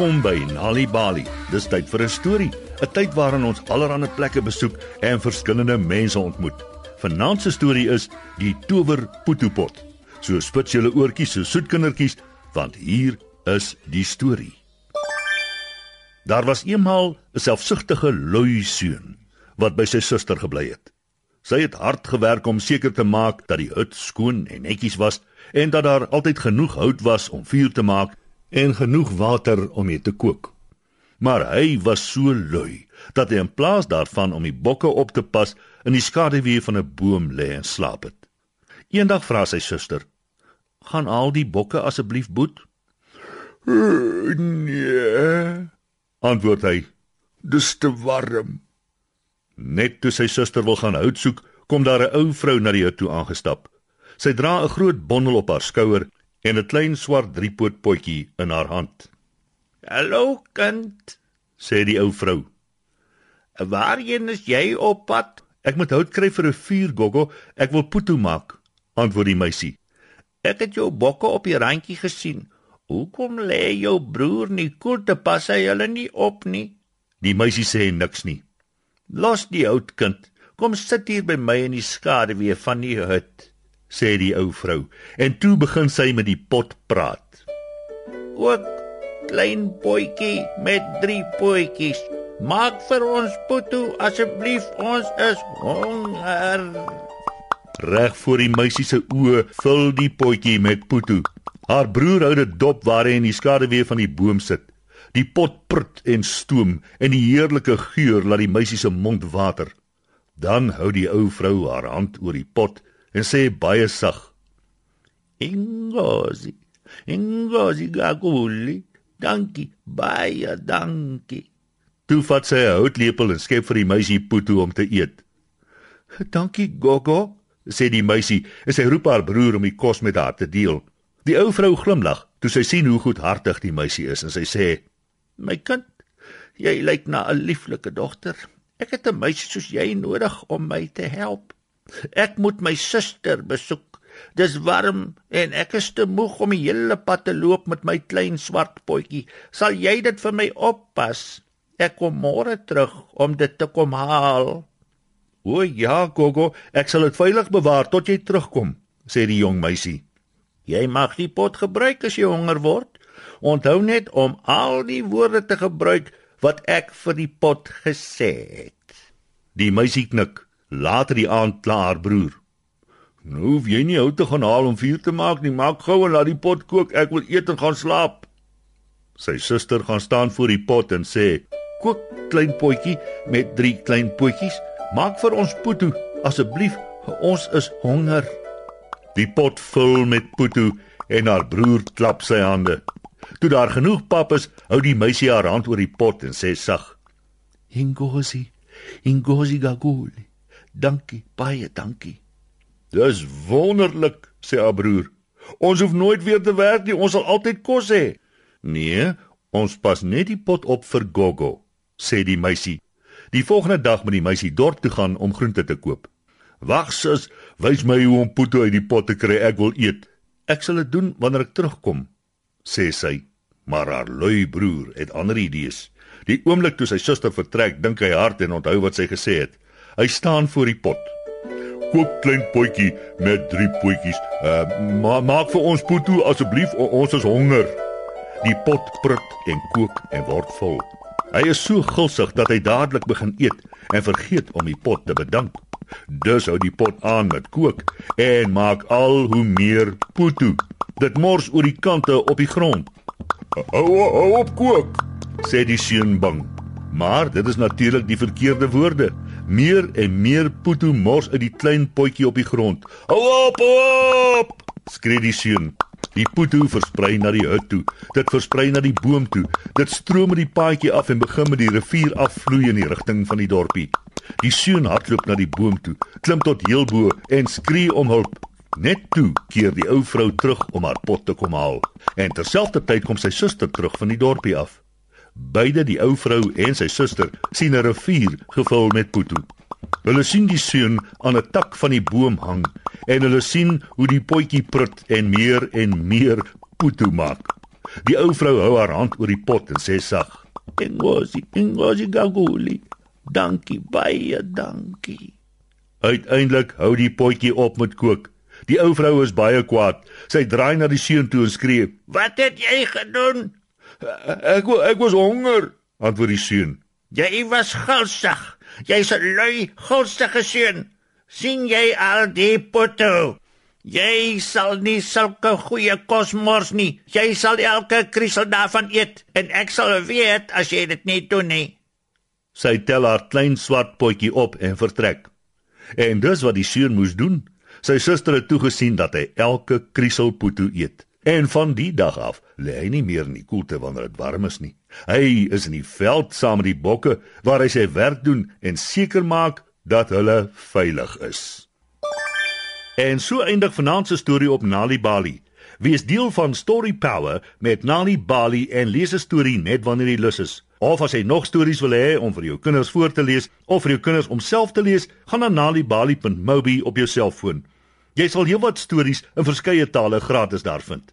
Welkom by Nali Bali. Dis tyd vir 'n storie, 'n tyd waarin ons allerlei plekke besoek en verskillende mense ontmoet. Vanaand se storie is die Tower Potopot. So spits julle oortjies so soet kindertjies, want hier is die storie. Daar was eenmal 'n selfsugtige lui seun wat by sy suster gebly het. Sy het hard gewerk om seker te maak dat die hut skoon en netjies was en dat daar altyd genoeg hout was om vuur te maak en genoeg water om mee te kook. Maar hy was so lui dat hy in plaas daarvan om die bokke op te pas in die skaduwee van 'n boom lê en slaap het. Eendag vra sy suster: "Gaan al die bokke asseblief boet?" Nee, Antwoord hy: dis te warm. Net toe sy suster wil gaan hout soek, kom daar 'n ou vrou na die hut toe aangestap. Sy dra 'n groot bondel op haar skouer en 'n klein swart driepoot potjie in haar hand. Hallo kind, Sê die ou vrou: waarheen is jy op pad? "Ek moet hout kry vir 'n vuur, Gogo. Ek wil putu maak." Antwoord die meisie. Ek het jou bokke op die randjie gesien. Hoekom lê jou broer nie koel te pas hy hulle nie op nie? Die meisie sê niks nie. Los die hout kind. Kom sit hier by my in die skaduwee van die hut. Sê die ou vrou en toe begin sy met die pot praat. Ook klein boetjie met drie pootjies. Maak vir ons putu asseblief, ons is honger. Reg voor die meisie se oë vul die potjie met putu. Haar broer hou dit dop waar hy in die skaduwee van die boom sit. Die pot prut en stoom en die heerlike geur laat die meisie se mond water. Dan hou die ou vrou haar hand oor die pot en sê baie sag: Ingozi. Ingozi gaguli. Dankie, baie dankie. Toe vat sy 'n houtlepel en skep vir die meisie putu om te eet. "Dankie, Gogo," sê die meisie en sy roep haar broer om die kos met haar te deel. Die ou vrou glimlag toe sy sien hoe goedhartig die meisie is en sy sê: My kind, jy lyk na 'n lieflike dogter. Ek het 'n meisie soos jy nodig om my te help. Ek moet my suster besoek. Dis warm en ek is te moeg om die hele pad te loop met my klein swart potjie. Sal jy dit vir my oppas? Ek kom môre terug om dit te kom haal. "O ja, Gogo, ek sal dit veilig bewaar tot jy terugkom," sê die jong meisie. Jy mag die pot gebruik as jy honger word. Onthou net om al die woorde te gebruik wat ek vir die pot gesê het. Die meisie knik. Later die aand kla haar broer. "Nou hoef jy nie hout te gaan haal om vuur te maak nie. Maak gou en laat die pot kook. Ek wil eet en gaan slaap." Sy suster gaan staan voor die pot en sê: "Kook klein potjie met drie klein potjies. Maak vir ons putu asseblief. Ons is honger." Die pot vul met putu en haar broer klap sy hande. Toe daar genoeg pap is, hou die meisie haar hand oor die pot en sê sag: Ingozi, Ingozi gaguli. Dankie, baie dankie. "Dis wonderlik," sê haar broer. "Ons hoef nooit weer te werk nie. Ons sal altyd kos hê." "Nee, ons pas net die pot op vir Gogo," sê die meisie. Die volgende dag moet die meisie dorp toe gaan om groente te koop. "Wag sus, wys my hoe om putu uit die pot te kry. Ek wil eet." "Ek sal dit doen wanneer ek terugkom," sê sy. Maar haar lui broer het ander idees. Die oomblik toe sy suster vertrek, dink hy hard en onthou wat sy gesê het. Hy staan voor die pot. Kook klein potjie met drie potjies. Uh, ma maak vir ons putu asseblief, ons is honger. Die pot prut en kook en word vol. Hy is so gulsig dat hy dadelik begin eet en vergeet om die pot te bedank. Dus hou die pot aan met kook en maak al hoe meer putu. Dit mors oor die kante op die grond. Hou hou op kook, sê die seun bang. Maar dit is natuurlik die verkeerde woorde. Meer en meer putu mors uit die klein potjie op die grond. Hou op, hou op! skree die seun. Die putu versprei na die hut toe. Dit versprei na die boom toe. Dit stroom met die paadjie af en begin met die rivier afvloei in die rigting van die dorpie. Die seun hardloop na die boom toe, klim tot heel bo en skree om hulp. Net toe keer die ou vrou terug om haar pot te kom haal. En terselfdertyd kom sy suster terug van die dorpie af. Beide die ou vrou en sy suster sien 'n rivier gevul met putu. Hulle sien die seun aan 'n tak van die boom hang en hulle sien hoe die potjie prut en meer en meer putu maak. Die ou vrou hou haar hand oor die pot en sê sag: "Engosi, engosi gaguli. Dankie baie, dankie." Uiteindelik hou die potjie op met kook. Die ou vrou is baie kwaad. Sy draai na die seun toe en skree: "Wat het jy gedoen?" "Ek ek was honger," antwoord die seun. "Jy was gulsig. Jy's 'n lui, gulsige seun. sien jy al die poto?" Jy sal nie sulke goeie kos mors nie. Jy sal elke krisel daarvan eet en ek sal weet as jy dit nie doen nie. Sy tel haar klein swart potjie op en vertrek. En dis wat die seun moes doen. Sy suster het toegesien dat hy elke krisel poto eet. En van die dag af lê hy nie meer in die koelte wanneer dit warm is nie. Hy is in die veld saam met die bokke waar hy sy werk doen en seker maak dat hulle veilig is. En so eindig vanaand se storie op Nali Bali. Wees deel van Story Power met Nali Bali en lees 'n storie net wanneer jy lus is. Of as jy nog stories wil hê om vir jou kinders voor te lees of vir jou kinders om self te lees, gaan na nalibali.mobi op jou selfoon. Jy sal heelwat stories in verskeie tale gratis daar vind.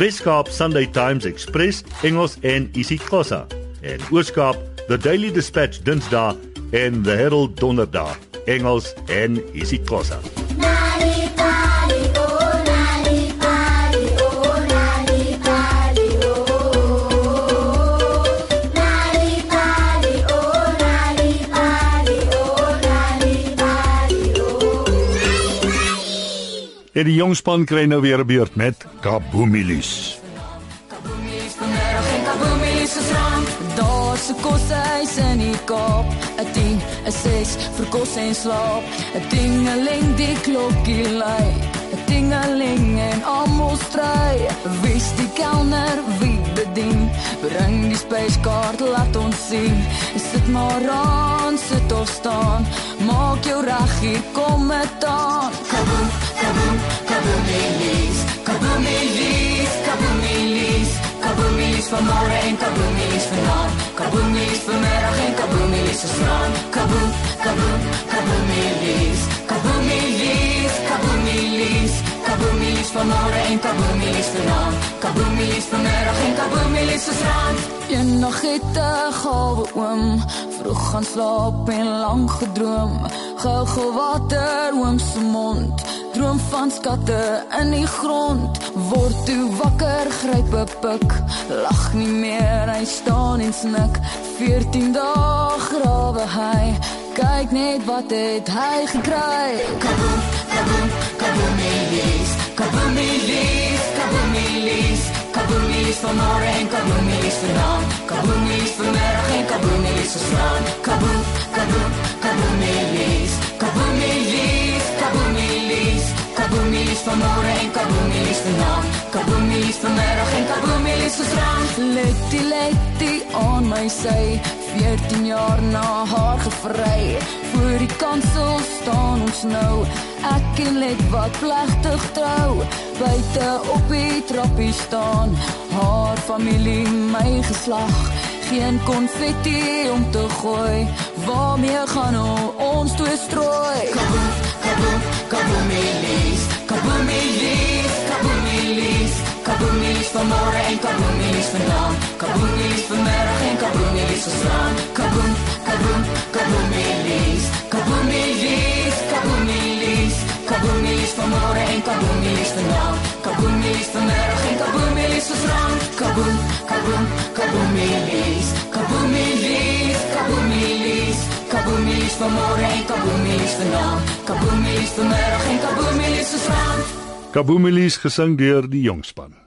Weskaap Sunday Times Express Engels en isiXhosa. En Ooskaap The Daily Dispatch Dinsdae en The Herald Donderdag Engels en isiXhosa. En die jong span kry nou weer 'n beurt met Kaboomilis. Kaboomilis vanmiddag en Kaboomilis is rond. Daar se kos huis in die Kaap. 'n 10, 'n 6 vir kos en slaap. 'n Dingeling die klokkie lui. 'n Dingeling en almal stry. Wys die kelner wie bedien. Bring die spyskaart laat ons sien. Sit maar aan, sit of staan. Maak jou reg hier kom met aan. Kaboom kaboom, kaboom milis, kaboom milis, kaboom milis, kaboom milis van môre en kaboom milis vanaand, kaboom milis vanmiddag en kaboom milis vanaand, kaboom, kaboom, kaboom kaboom milis van môre en kaboom milis vanaand, kaboom milis vanmiddag en kaboom milis vanaand. Een nag het 'n gawe oom. Vroeg gaan slaap en lank gedroom, gou water oom se mond. Droom van skatte in die grond. Word toe wakker gryp 'n pik. Lag nie meer hy staan en snik. 14 dae grawe hy. Kyk net wat het hy gekry. Kaboom kaboom kaboom milis kaboom milis kaboom milis kaboom milis van môre en kaboom milis vanaand kaboom milis vanmiddag en kaboom milis vanaand kaboom kaboom kaboom milis kaboom milis kaboom milis Kaboomies van môre en kaboomies vanaand. Kaboomies vanmiddag en kaboomies gisterand. Letty letty aan my sy, 14 jaar na haar gevry. Voor die kansel staan ons nou. Ek en Let wat plegtig trou. Buite op die trappie staan. Haar familie, my geslag. Geen konfetti om te gooi. Waarmee gaan ons twee strooi? En kaboomies vanaand. Kaboomies vanmiddag en kaboomies gisteraan. Kaboom, kaboom, kaboomies, kaboomies, kaboomies, kaboomies van môre en kaboomies vanaand. Kaboomies vanmiddag en kaboomies gisteraan. Kaboom, kaboom, kaboomies, kaboomies, kaboomies. Kaboomies van môre en kaboomies vanaand. Kaboomies vanmiddag en kaboomies gisteraan. Kaboomies gesing deur die jongspan.